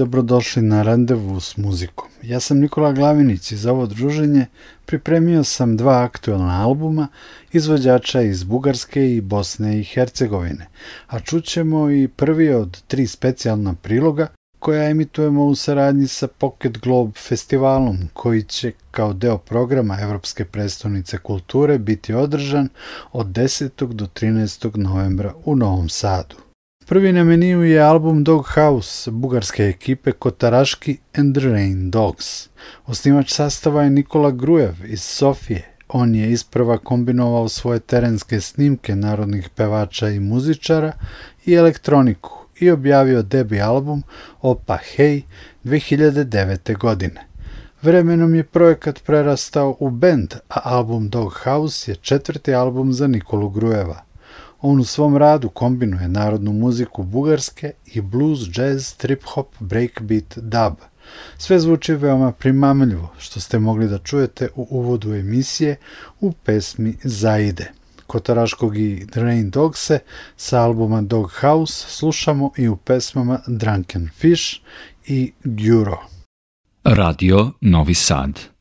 Dobrodošli na randevu s muzikom. Ja sam Nikola Glavinić i za ovo druženje pripremio sam dva aktualna albuma izvođača iz Bugarske i Bosne i Hercegovine, a čućemo i prvi od tri specijalna priloga koja emitujemo u saradnji sa Pocket Globe festivalom koji će kao deo programa Evropske predstavnice kulture biti održan od 10. do 13. novembra u Novom Sadu. Prvi na meniju je album Dog House bugarske ekipe Kotaraški and the Rain Dogs. Osnivač sastava je Nikola Grujev iz Sofije. On je isprva kombinovao svoje terenske snimke narodnih pevača i muzičara i elektroniku i objavio debi album Opa Hej 2009. godine. Vremenom je projekat prerastao u band, a album Dog House je četvrti album za Nikolu Grujeva. On u svom radu kombinuje narodnu muziku bugarske i blues, jazz, trip-hop, breakbeat, dub. Sve zvuči veoma primamljivo, što ste mogli da čujete u uvodu emisije u pesmi Zaide. Kotaraškog i Drain Dogse sa albuma Dog House slušamo i u pesmama Drunken Fish i Gyuro. Radio Novi Sad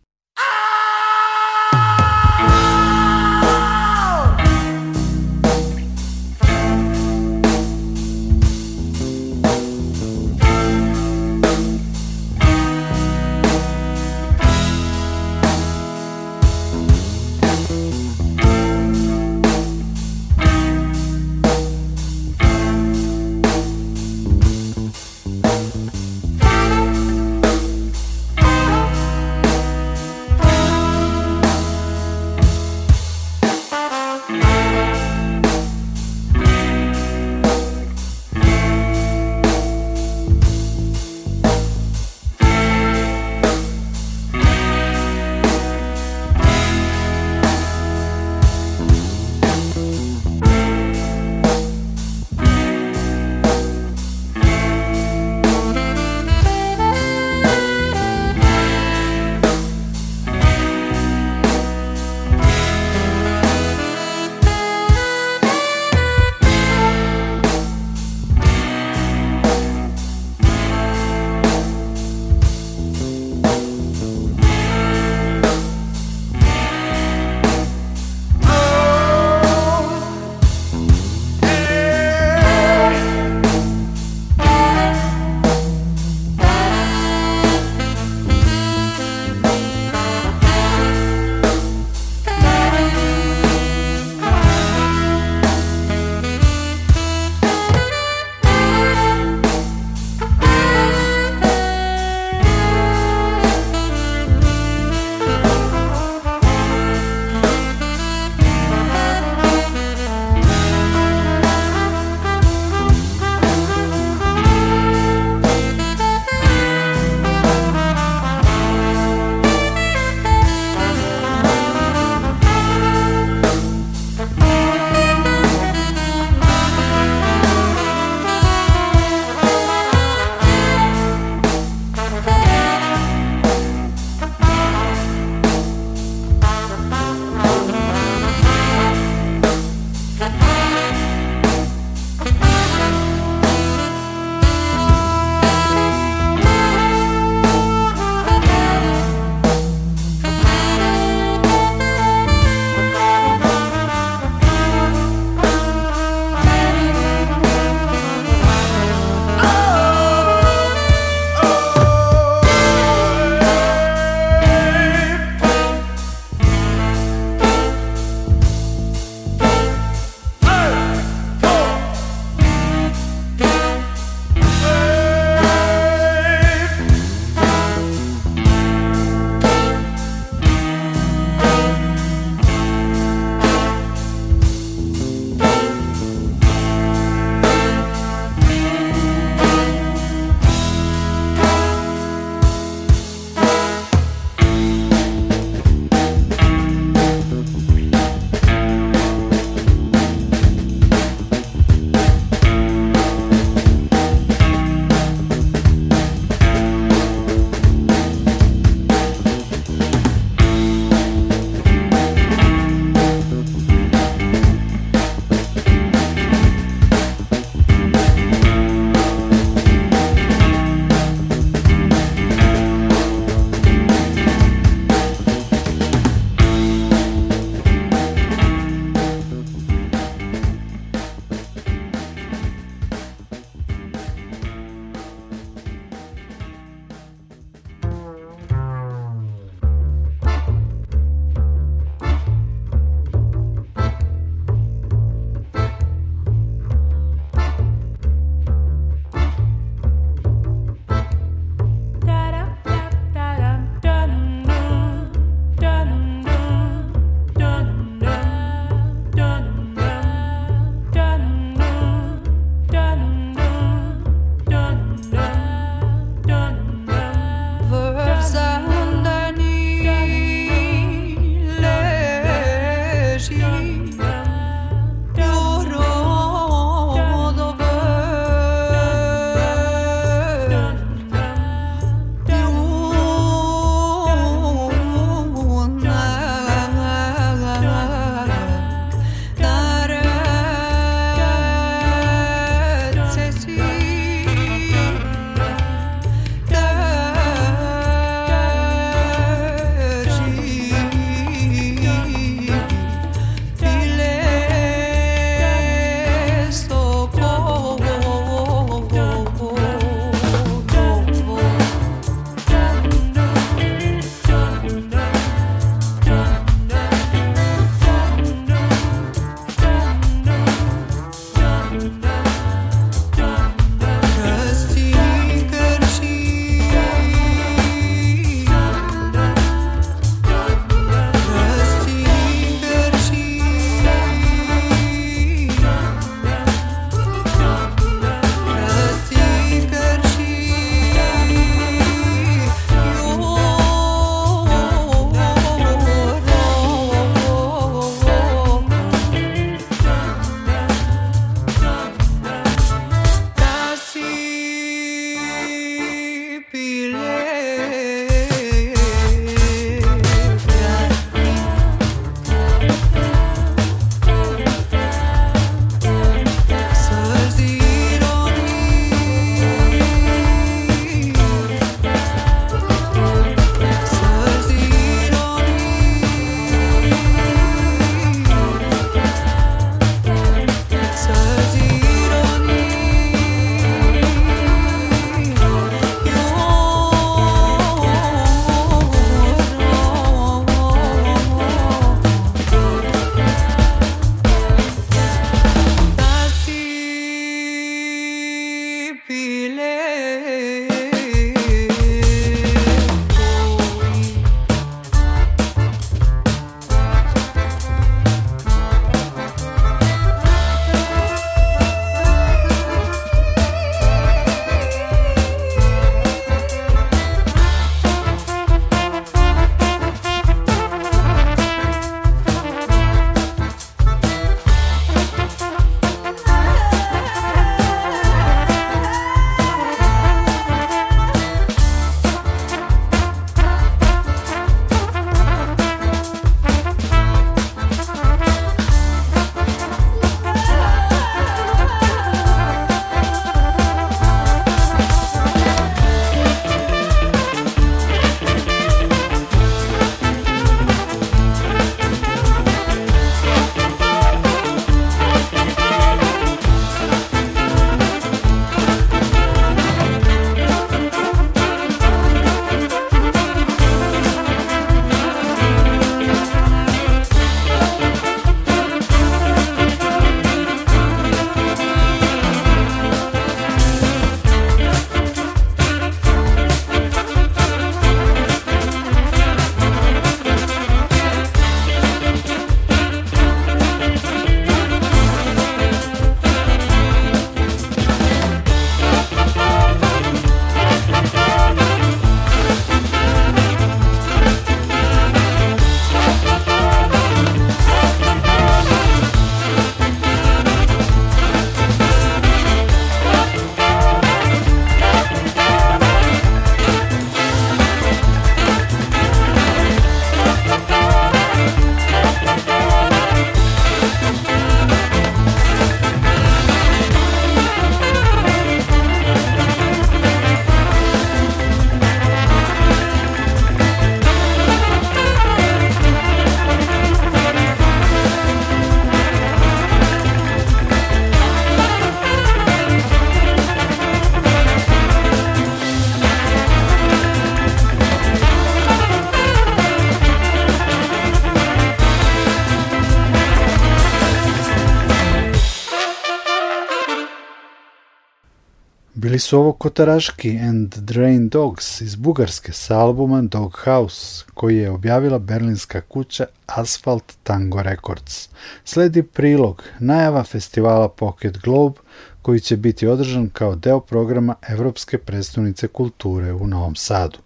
Bili su ovo Kotaraški and Drain Dogs iz Bugarske sa albuma Dog House, koji je objavila berlinska kuća Asphalt Tango Records. Sledi prilog najava festivala Pocket Globe, koji će biti održan kao deo programa Evropske predstavnice kulture u Novom Sadu.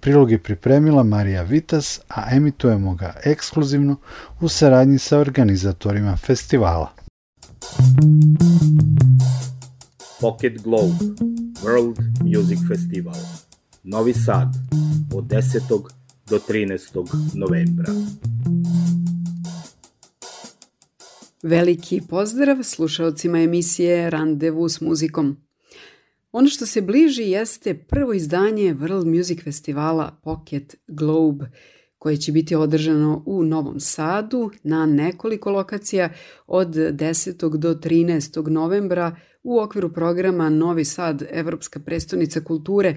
Prilog je pripremila Marija Vitas, a emitujemo ga ekskluzivno u saradnji sa organizatorima festivala. Pocket Globe World Music Festival Novi Sad od 10. do 13. novembra. Veliki pozdrav slušalcima emisije Randevu s muzikom. Ono što se bliži jeste prvo izdanje World Music Festivala Pocket Globe, koje će biti održano u Novom Sadu na nekoliko lokacija od 10. do 13. novembra u okviru programa Novi Sad, Evropska prestonica kulture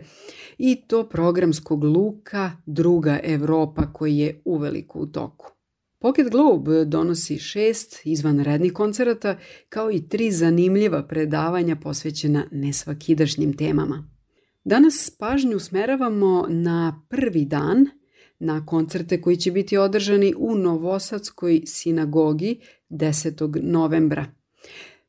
i to programskog luka Druga Evropa koji je uveliko u toku. Pocket Globe donosi šest izvanrednih koncerata kao i tri zanimljiva predavanja posvećena nesvakidašnjim temama. Danas pažnju smeravamo na prvi dan, na koncerte koji će biti održani u Novosadskoj sinagogi 10. novembra.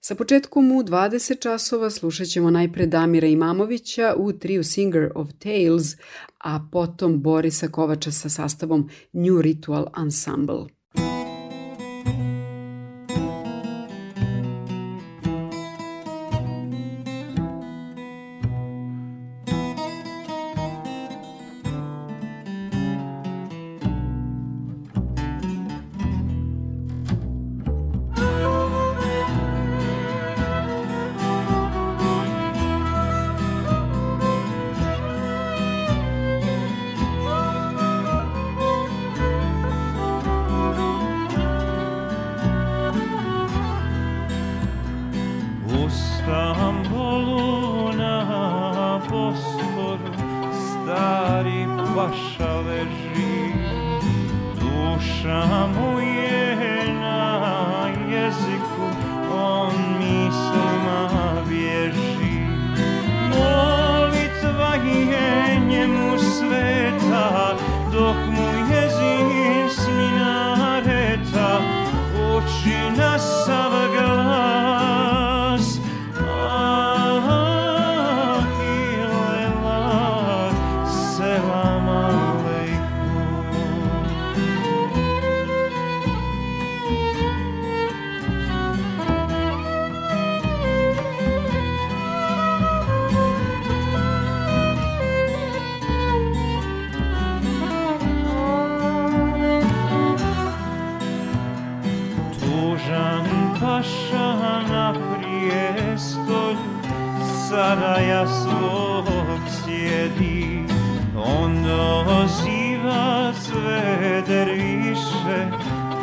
Sa početkom u 20 časova slušat ćemo najpre Damira Imamovića u triju Singer of Tales, a potom Borisa Kovača sa sastavom New Ritual Ensemble.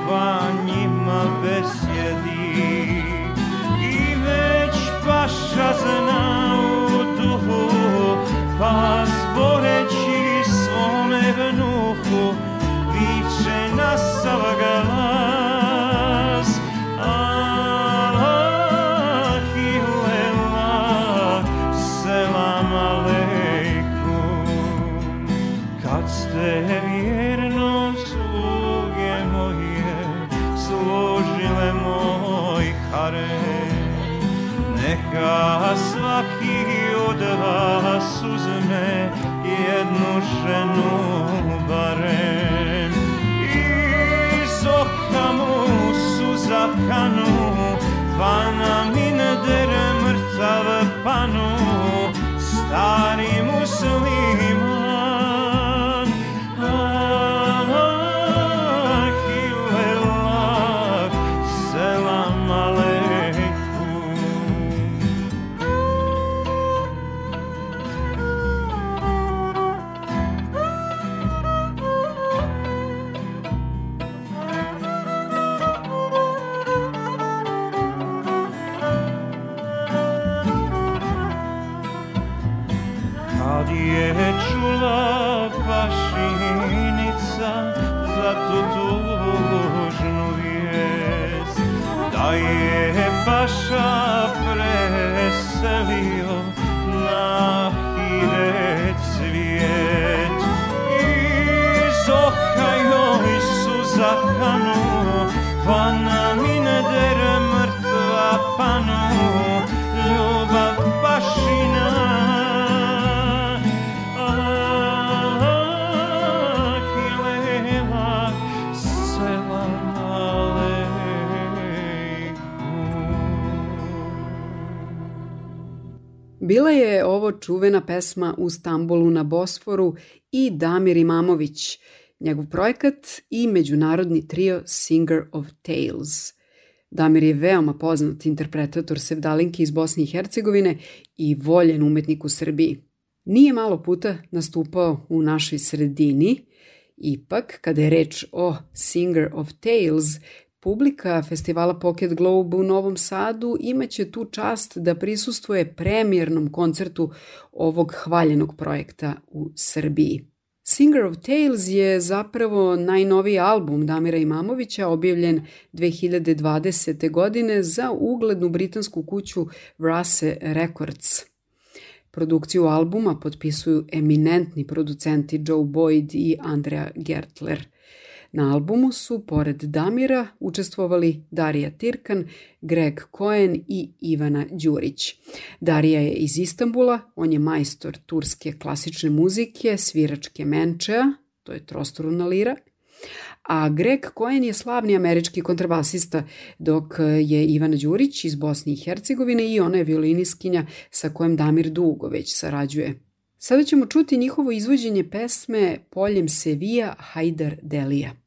divine. Bila je ovo čuvena pesma u Stambolu na Bosforu i Damir Imamović, njegov projekat i međunarodni trio Singer of Tales. Damir je veoma poznat interpretator sevdalinki iz Bosne i Hercegovine i voljen umetnik u Srbiji. Nije malo puta nastupao u našoj sredini, ipak kada je reč o Singer of Tales, Publika festivala Pocket Globe u Novom Sadu imaće tu čast da prisustuje premijernom koncertu ovog hvaljenog projekta u Srbiji. Singer of Tales je zapravo najnoviji album Damira Imamovića objavljen 2020. godine za uglednu britansku kuću Rase Records. Produkciju albuma potpisuju eminentni producenti Joe Boyd i Andrea Gertler – Na albumu su, pored Damira, učestvovali Darija Tirkan, Greg Cohen i Ivana Đurić. Darija je iz Istambula, on je majstor turske klasične muzike, sviračke menčea, to je trostoruna lira, a Greg Cohen je slavni američki kontrabasista, dok je Ivana Đurić iz Bosne i Hercegovine i ona je violiniskinja sa kojom Damir dugo već sarađuje. Sada ćemo čuti njihovo izvođenje pesme Poljem Sevija Hajdar Delija.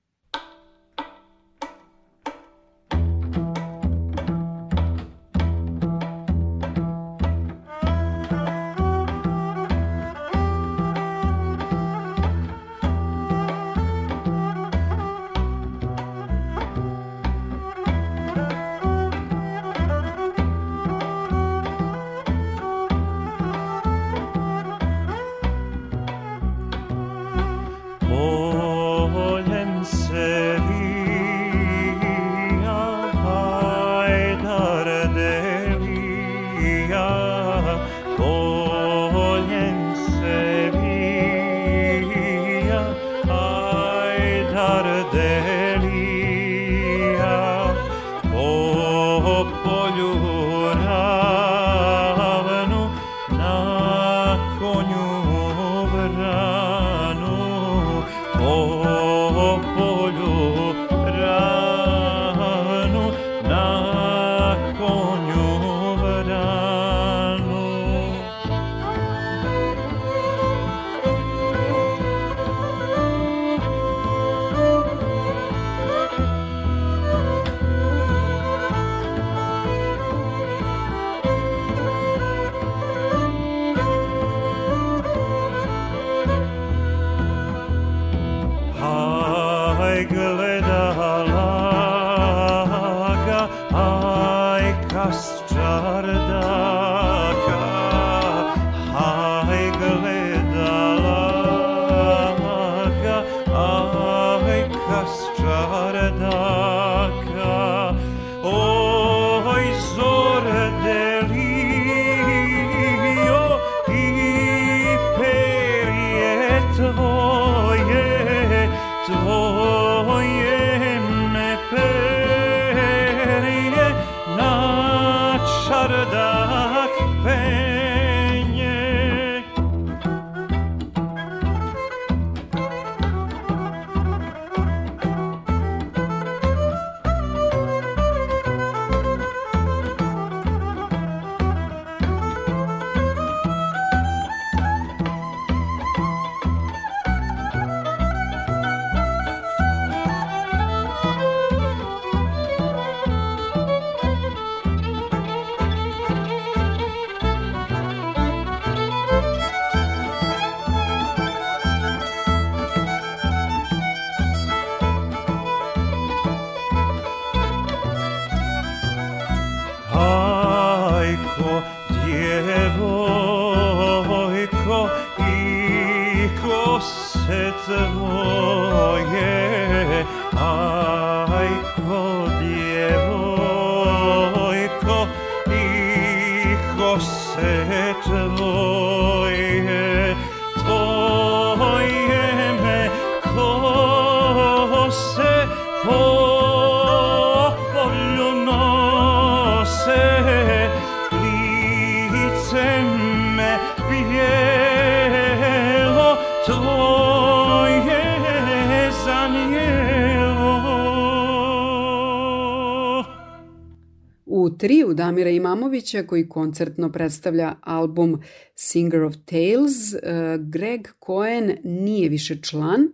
Triju Damira Imamovića koji koncertno predstavlja album Singer of Tales, e, Greg Cohen nije više član,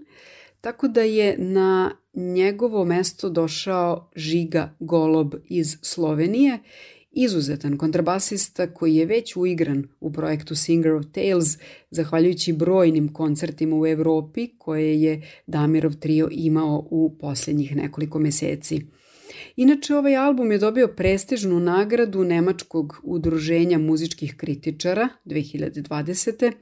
tako da je na njegovo mesto došao Žiga Golob iz Slovenije, izuzetan kontrabasista koji je već uigran u projektu Singer of Tales zahvaljujući brojnim koncertima u Evropi koje je Damirov trio imao u posljednjih nekoliko meseci. Inače, ovaj album je dobio prestižnu nagradu Nemačkog udruženja muzičkih kritičara 2020.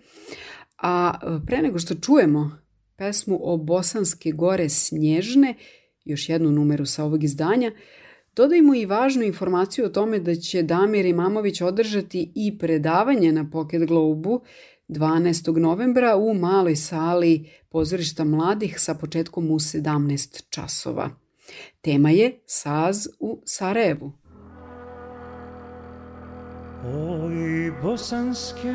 A pre nego što čujemo pesmu o Bosanske gore Snježne, još jednu numeru sa ovog izdanja, dodajmo i važnu informaciju o tome da će Damir Imamović održati i predavanje na Pocket Globu 12. novembra u maloj sali pozorišta mladih sa početkom u 17 časova. Tema je Saz u Sarajevu. Oj, bosanske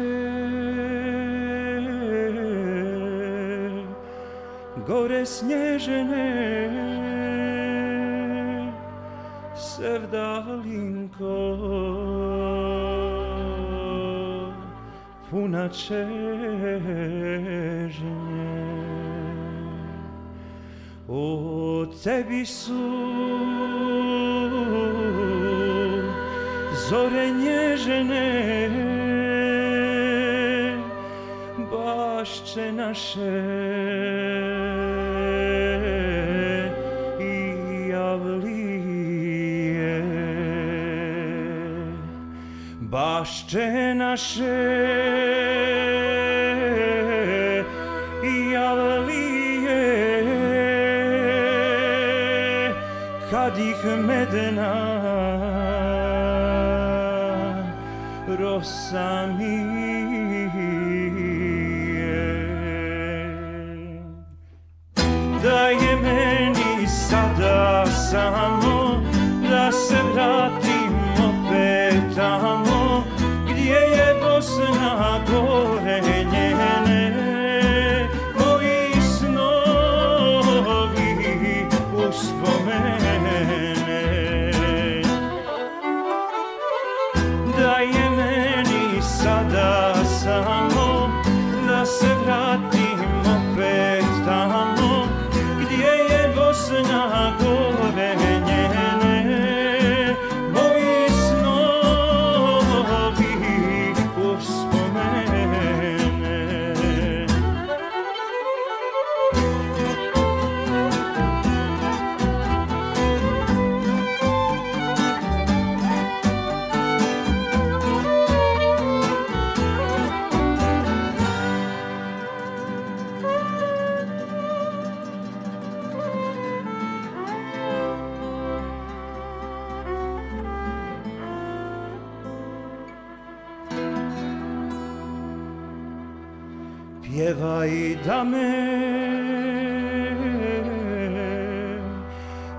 gore snježene sevdalinko puna čežnje o tebi su zore nježene bašće naše. I javlije bašće naše Edna Rosa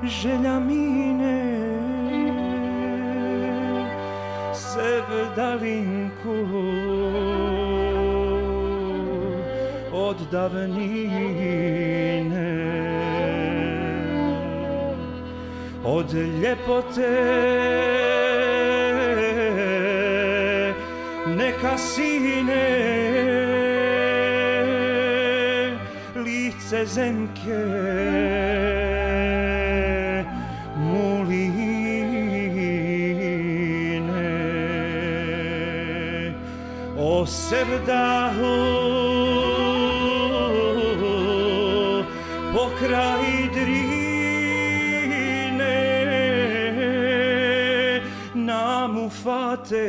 želja mine. Sevdalinku od davnine. Od ljepote neka sine. Lice zenke sevdahu po kraji drine nam ufate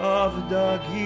avdagi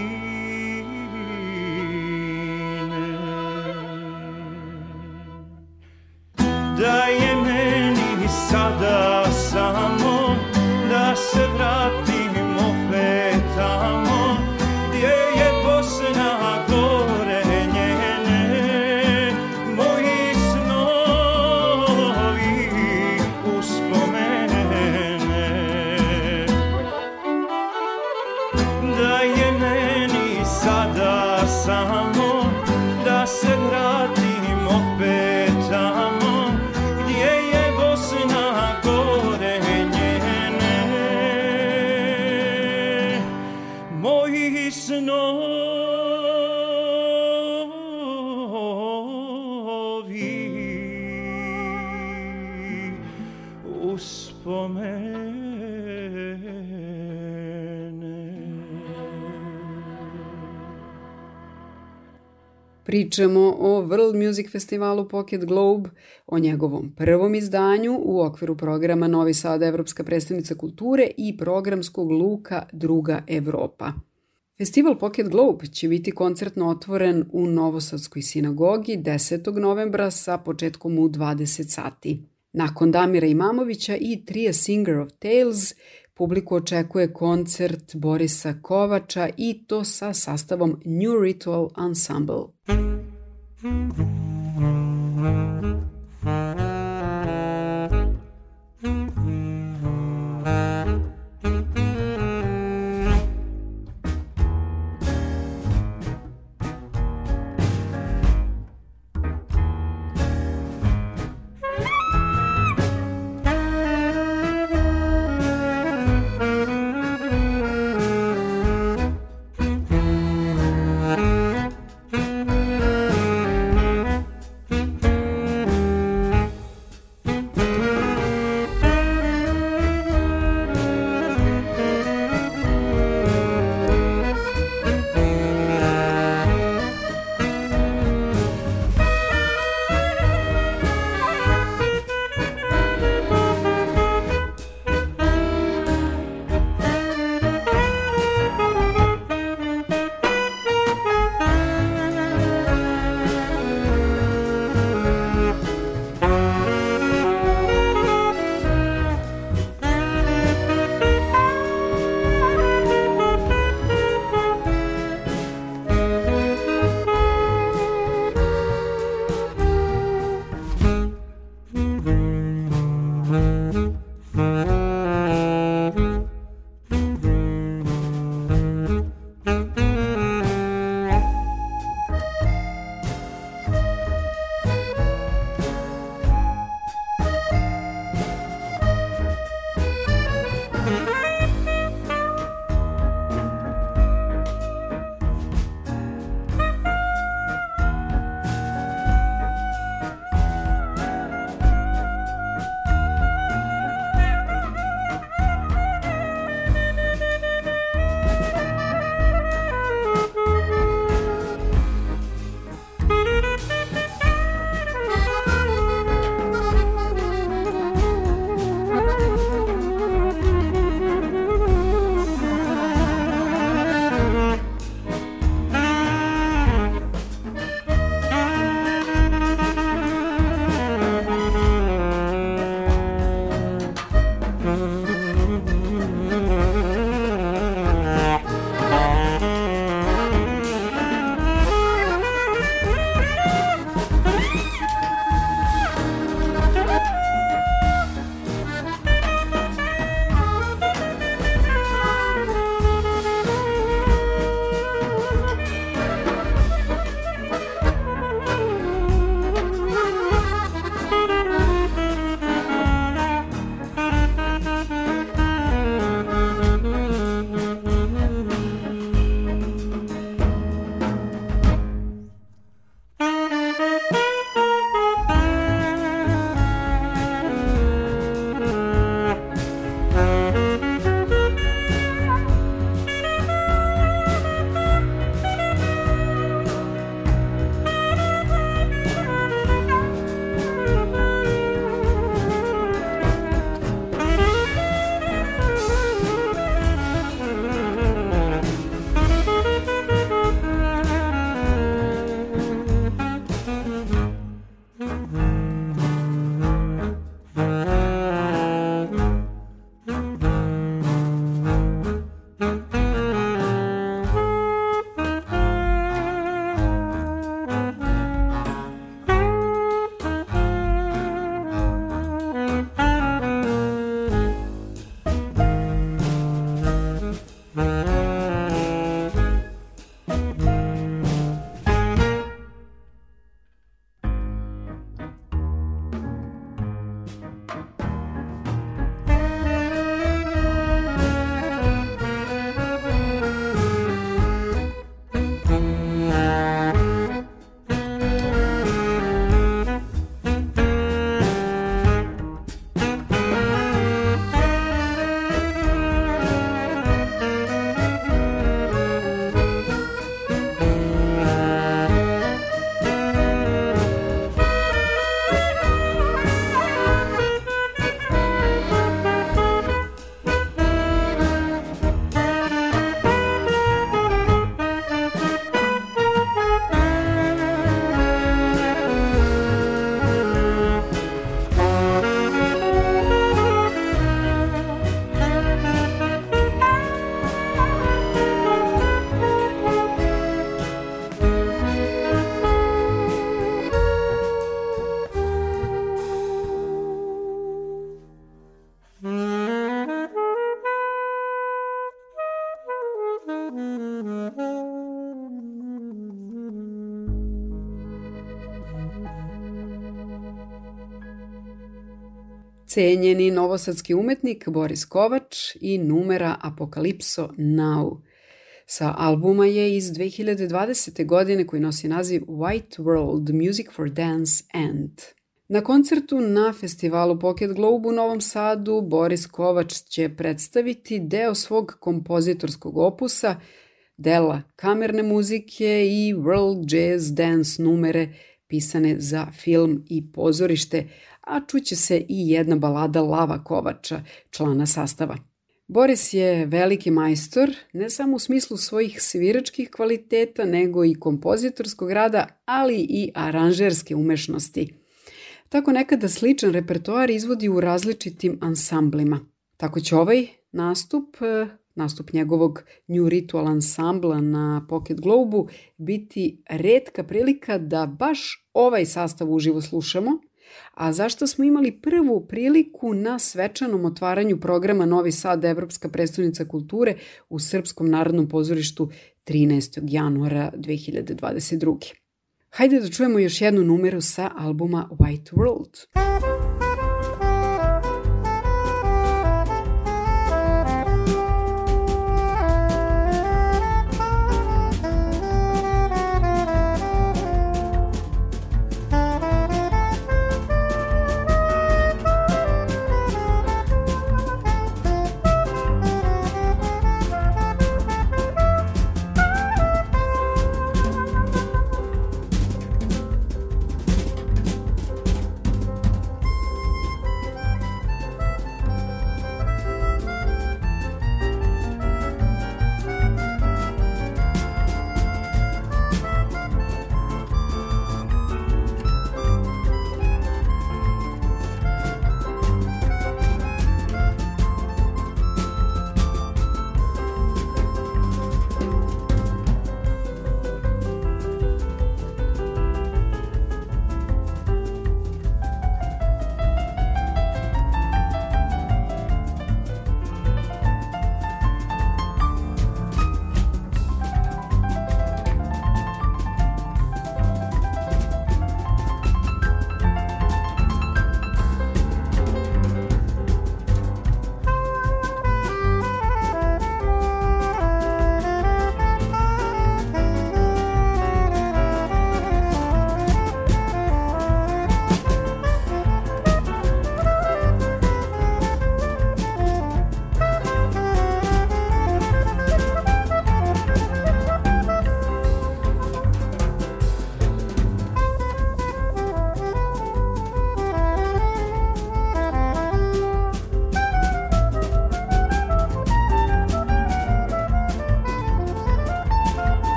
Pričamo o World Music Festivalu Pocket Globe, o njegovom prvom izdanju u okviru programa Novi Sad Evropska predstavnica kulture i programskog luka Druga Evropa. Festival Pocket Globe će biti koncertno otvoren u Novosadskoj sinagogi 10. novembra sa početkom u 20 sati. Nakon Damira Imamovića i Tria Singer of Tales, publiku očekuje koncert Borisa Kovača i to sa sastavom New Ritual Ensemble. Thank cenjeni novosadski umetnik Boris Kovač i numera Apokalipso Now. Sa albuma je iz 2020. godine koji nosi naziv White World Music for Dance and. Na koncertu na festivalu Pocket Globe u Novom Sadu Boris Kovač će predstaviti deo svog kompozitorskog opusa, dela kamerne muzike i world jazz dance numere pisane za film i pozorište, a čuće se i jedna balada Lava Kovača, člana sastava. Boris je veliki majstor, ne samo u smislu svojih sviračkih kvaliteta, nego i kompozitorskog rada, ali i aranžerske umešnosti. Tako nekada sličan repertoar izvodi u različitim ansamblima. Tako će ovaj nastup, nastup njegovog New Ritual ansambla na Pocket Globu biti redka prilika da baš ovaj sastav uživo slušamo – a zašto smo imali prvu priliku na svečanom otvaranju programa Novi Sad Evropska predstavnica kulture u Srpskom narodnom pozorištu 13. januara 2022. Hajde da čujemo još jednu numeru sa albuma White World.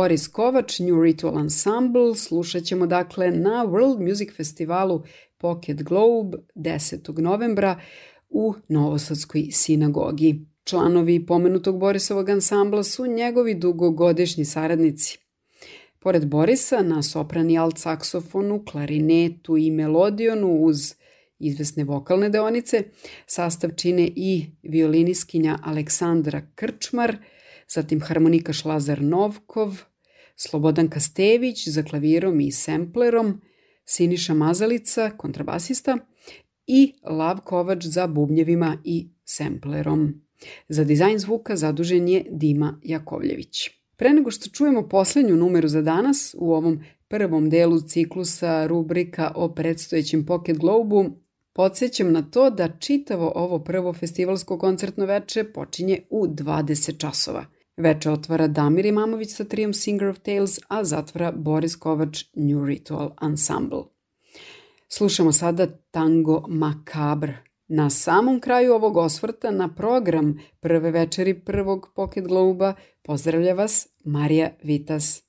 Boris Kovač, New Ritual Ensemble, slušat ćemo dakle na World Music Festivalu Pocket Globe 10. novembra u Novosadskoj sinagogi. Članovi pomenutog Borisovog ansambla su njegovi dugogodišnji saradnici. Pored Borisa, na soprani alt saksofonu, klarinetu i melodionu uz izvesne vokalne deonice, sastav čine i violiniskinja Aleksandra Krčmar, zatim harmonikaš Lazar Novkov, Slobodan Kastević za klavirom i semplerom, Siniša Mazalica, kontrabasista i Lav Kovač za bubnjevima i semplerom. Za dizajn zvuka zadužen je Dima Jakovljević. Pre nego što čujemo poslednju numeru za danas u ovom prvom delu ciklusa rubrika o predstojećem Pocket Globu, podsjećam na to da čitavo ovo prvo festivalsko koncertno veče počinje u 20 časova – Veče otvara Damir Imamović sa trijom Singer of Tales, a zatvara Boris Kovač New Ritual Ensemble. Slušamo sada Tango Macabre, Na samom kraju ovog osvrta na program prve večeri prvog Pocket Globa pozdravlja vas Marija Vitas.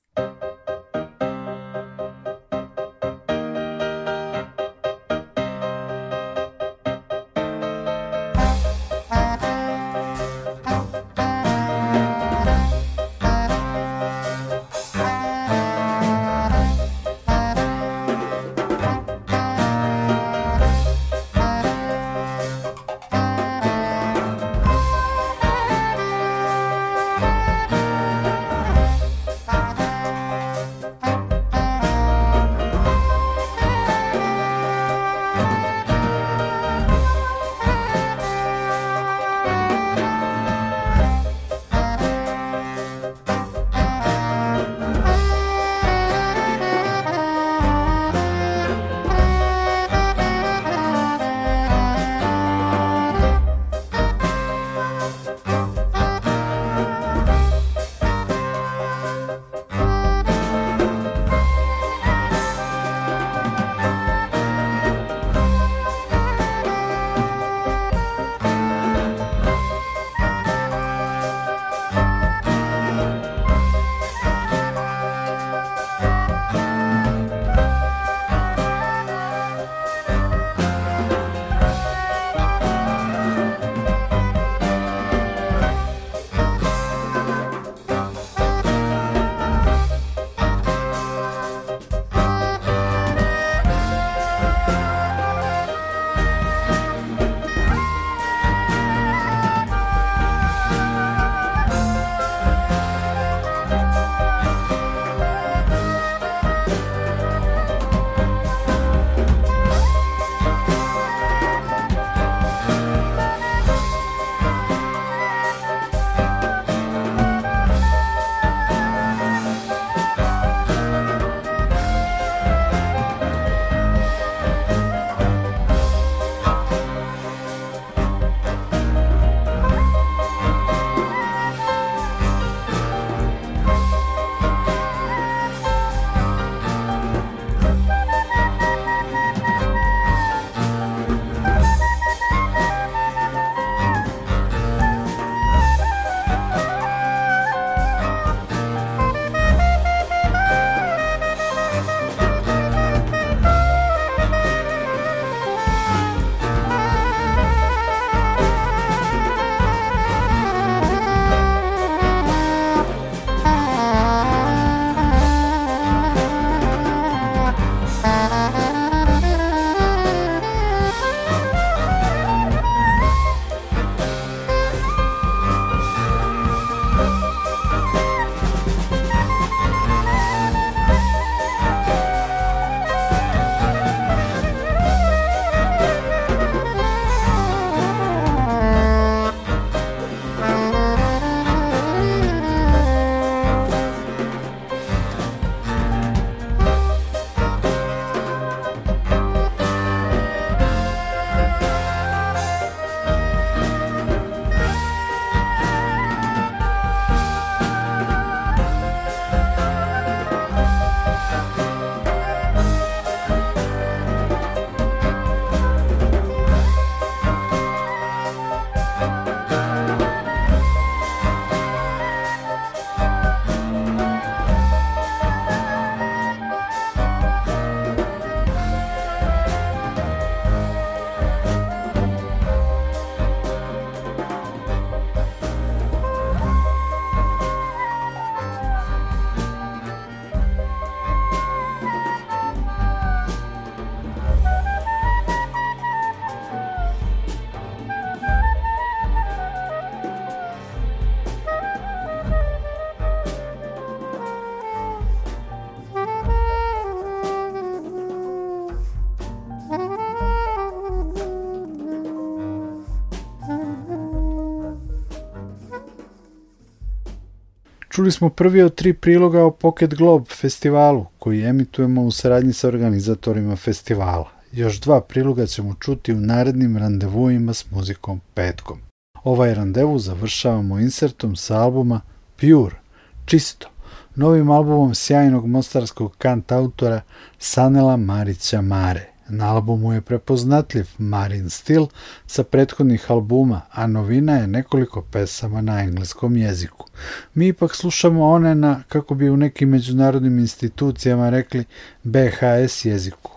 Čuli smo prvi od tri priloga o Pocket Globe festivalu, koji emitujemo u saradnji sa organizatorima festivala. Još dva priloga ćemo čuti u narednim randevuima s muzikom petkom. Ovaj randevu završavamo insertom sa albuma Pure, čisto, novim albumom sjajnog mostarskog kant autora Sanela Marića Mare. Na albumu je prepoznatljiv Marin stil sa prethodnih albuma, a novina je nekoliko pesama na engleskom jeziku. Mi ipak slušamo one na, kako bi u nekim međunarodnim institucijama rekli, BHS jeziku.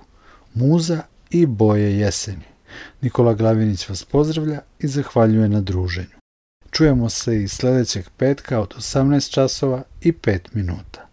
Muza i boje jeseni. Nikola Glavinić vas pozdravlja i zahvaljuje na druženju. Čujemo se i sledećeg petka od 18 časova i 5 minuta.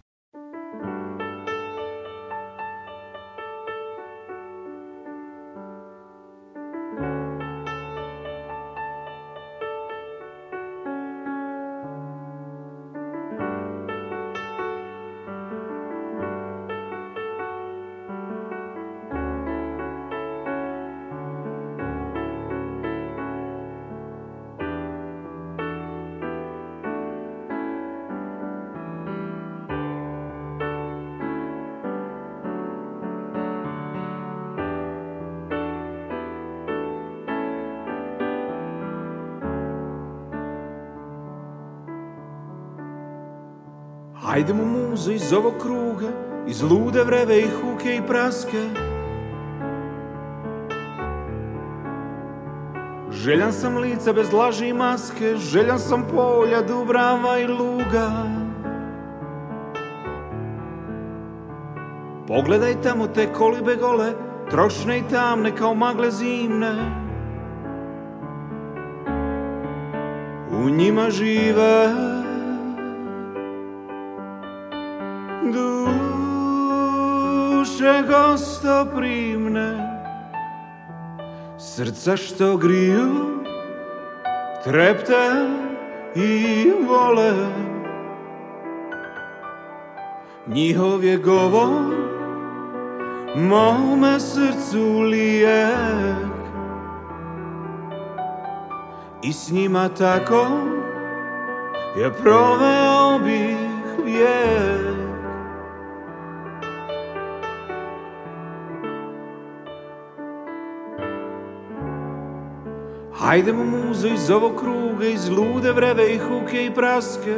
Ovog kruga, iz lude vreve i huke i praske. Željan sam lica bez laži i maske, željan sam polja, dubrava i luga. Pogledaj tamo te kolibe gole, trošne i tamne kao magle zimne. U njima žive duše gostoprimne, srca što griju, trepte i vole. Njihov je govor mome srcu lijek i s njima tako je proveo bih vijek. Hajdemo muzo iz ovog kruga, iz lude vreve i huke i praske.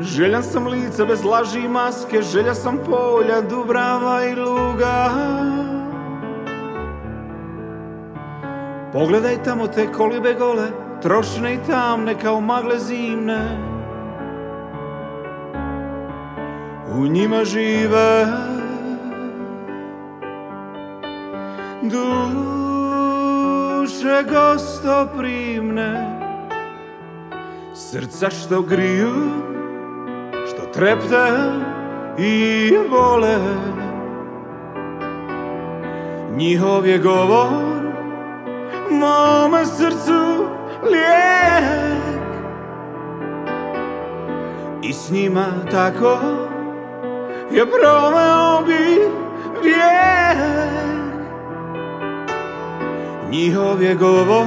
Željan sam lica bez laži i maske, želja sam polja, dubrava i luga. Pogledaj tamo te kolibe gole, trošne i tamne kao magle zimne. U njima žive duše gostoprimne, srca što griju, što trepte i vole. Njihov je govor mome srcu lijek i s njima tako je proveo bi Njihov je govor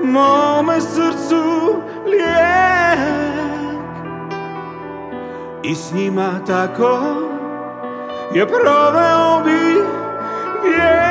mome srcu lijek. I s njima tako je proveo bi vijek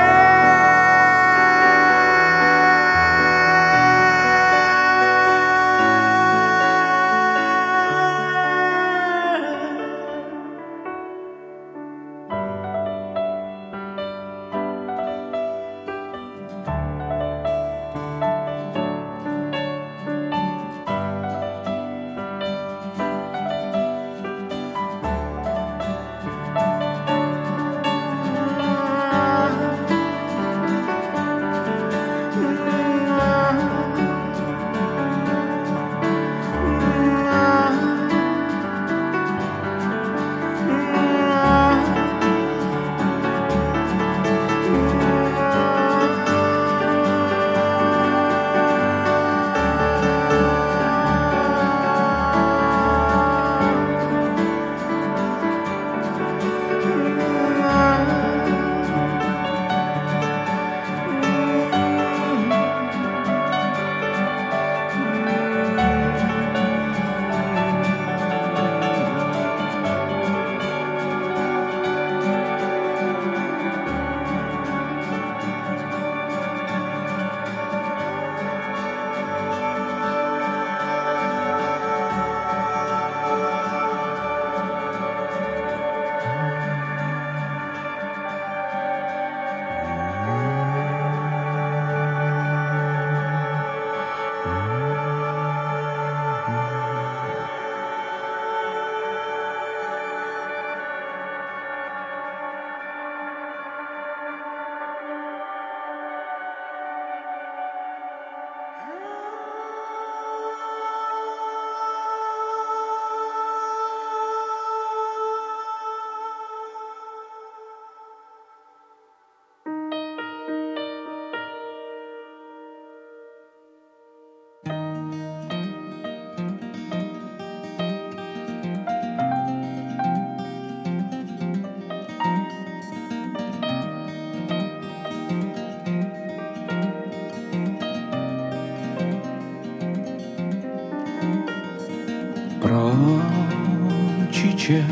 Proći će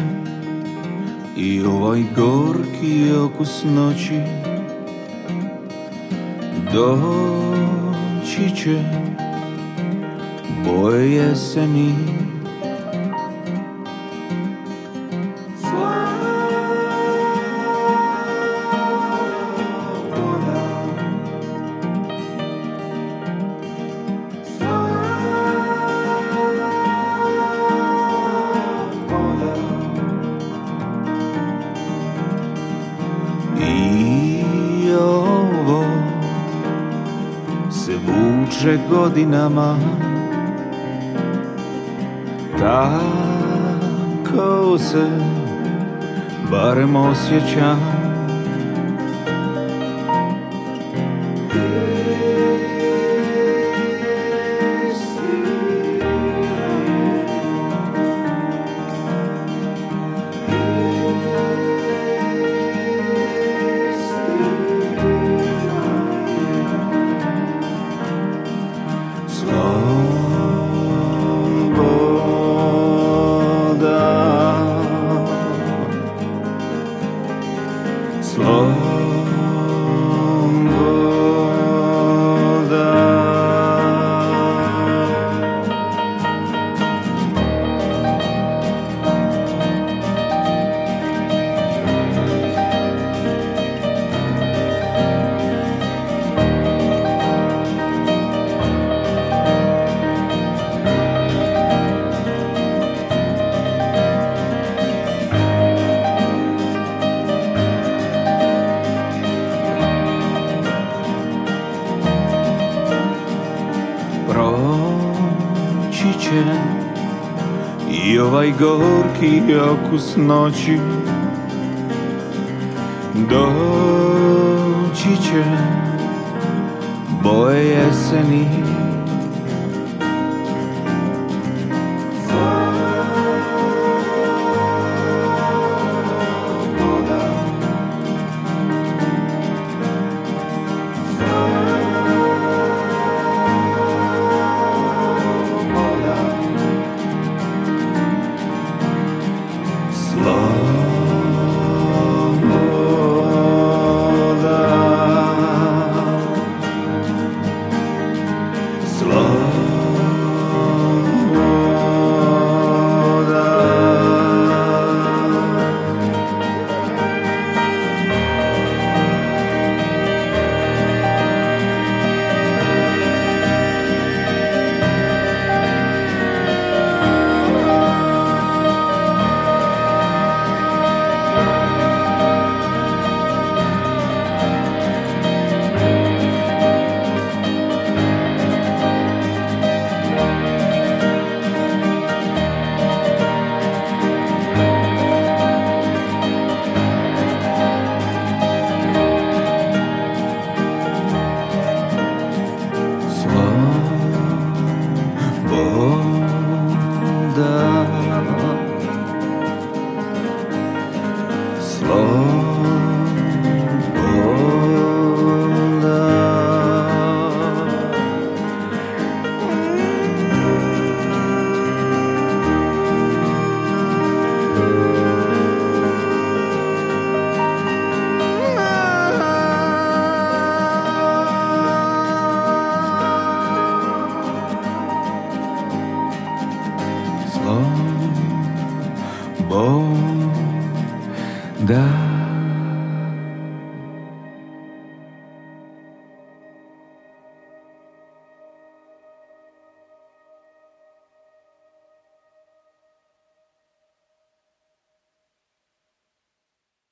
i ovaj gorki okus noći Doći će boje jeseni godinama Tako se barem osjećam ako a noći